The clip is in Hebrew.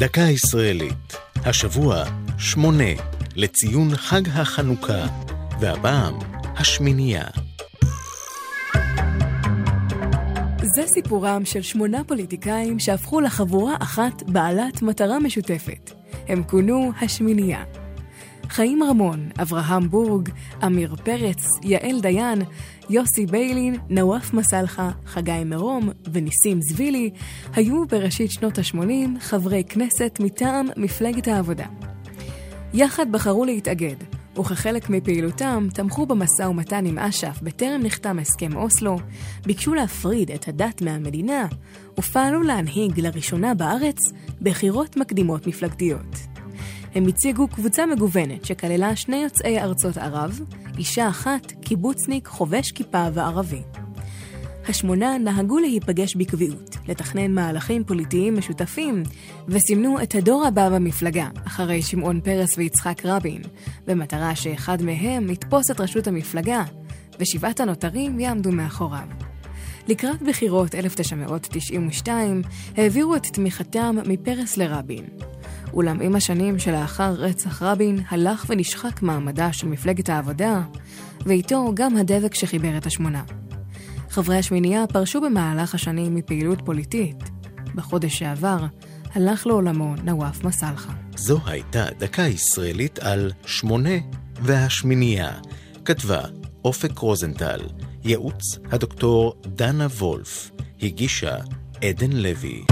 דקה ישראלית, השבוע שמונה, לציון חג החנוכה, והפעם השמינייה. זה סיפורם של שמונה פוליטיקאים שהפכו לחבורה אחת בעלת מטרה משותפת. הם כונו השמינייה. חיים רמון, אברהם בורג, אמיר פרץ, יעל דיין, יוסי ביילין, נואף מסלחה, חגי מרום וניסים זבילי היו בראשית שנות ה-80 חברי כנסת מטעם מפלגת העבודה. יחד בחרו להתאגד, וכחלק מפעילותם תמכו במשא ומתן עם אש"ף בטרם נחתם הסכם אוסלו, ביקשו להפריד את הדת מהמדינה, ופעלו להנהיג לראשונה בארץ בחירות מקדימות מפלגתיות. הם הציגו קבוצה מגוונת שכללה שני יוצאי ארצות ערב, אישה אחת, קיבוצניק, חובש כיפה וערבי. השמונה נהגו להיפגש בקביעות, לתכנן מהלכים פוליטיים משותפים, וסימנו את הדור הבא במפלגה, אחרי שמעון פרס ויצחק רבין, במטרה שאחד מהם יתפוס את ראשות המפלגה, ושבעת הנותרים יעמדו מאחוריו. לקראת בחירות 1992 העבירו את תמיכתם מפרס לרבין. אולם עם השנים שלאחר רצח רבין הלך ונשחק מעמדה של מפלגת העבודה, ואיתו גם הדבק שחיבר את השמונה. חברי השמינייה פרשו במהלך השנים מפעילות פוליטית. בחודש שעבר הלך לעולמו נוואף מסלחה. זו הייתה דקה ישראלית על שמונה והשמינייה. כתבה אופק רוזנטל, ייעוץ הדוקטור דנה וולף, הגישה עדן לוי.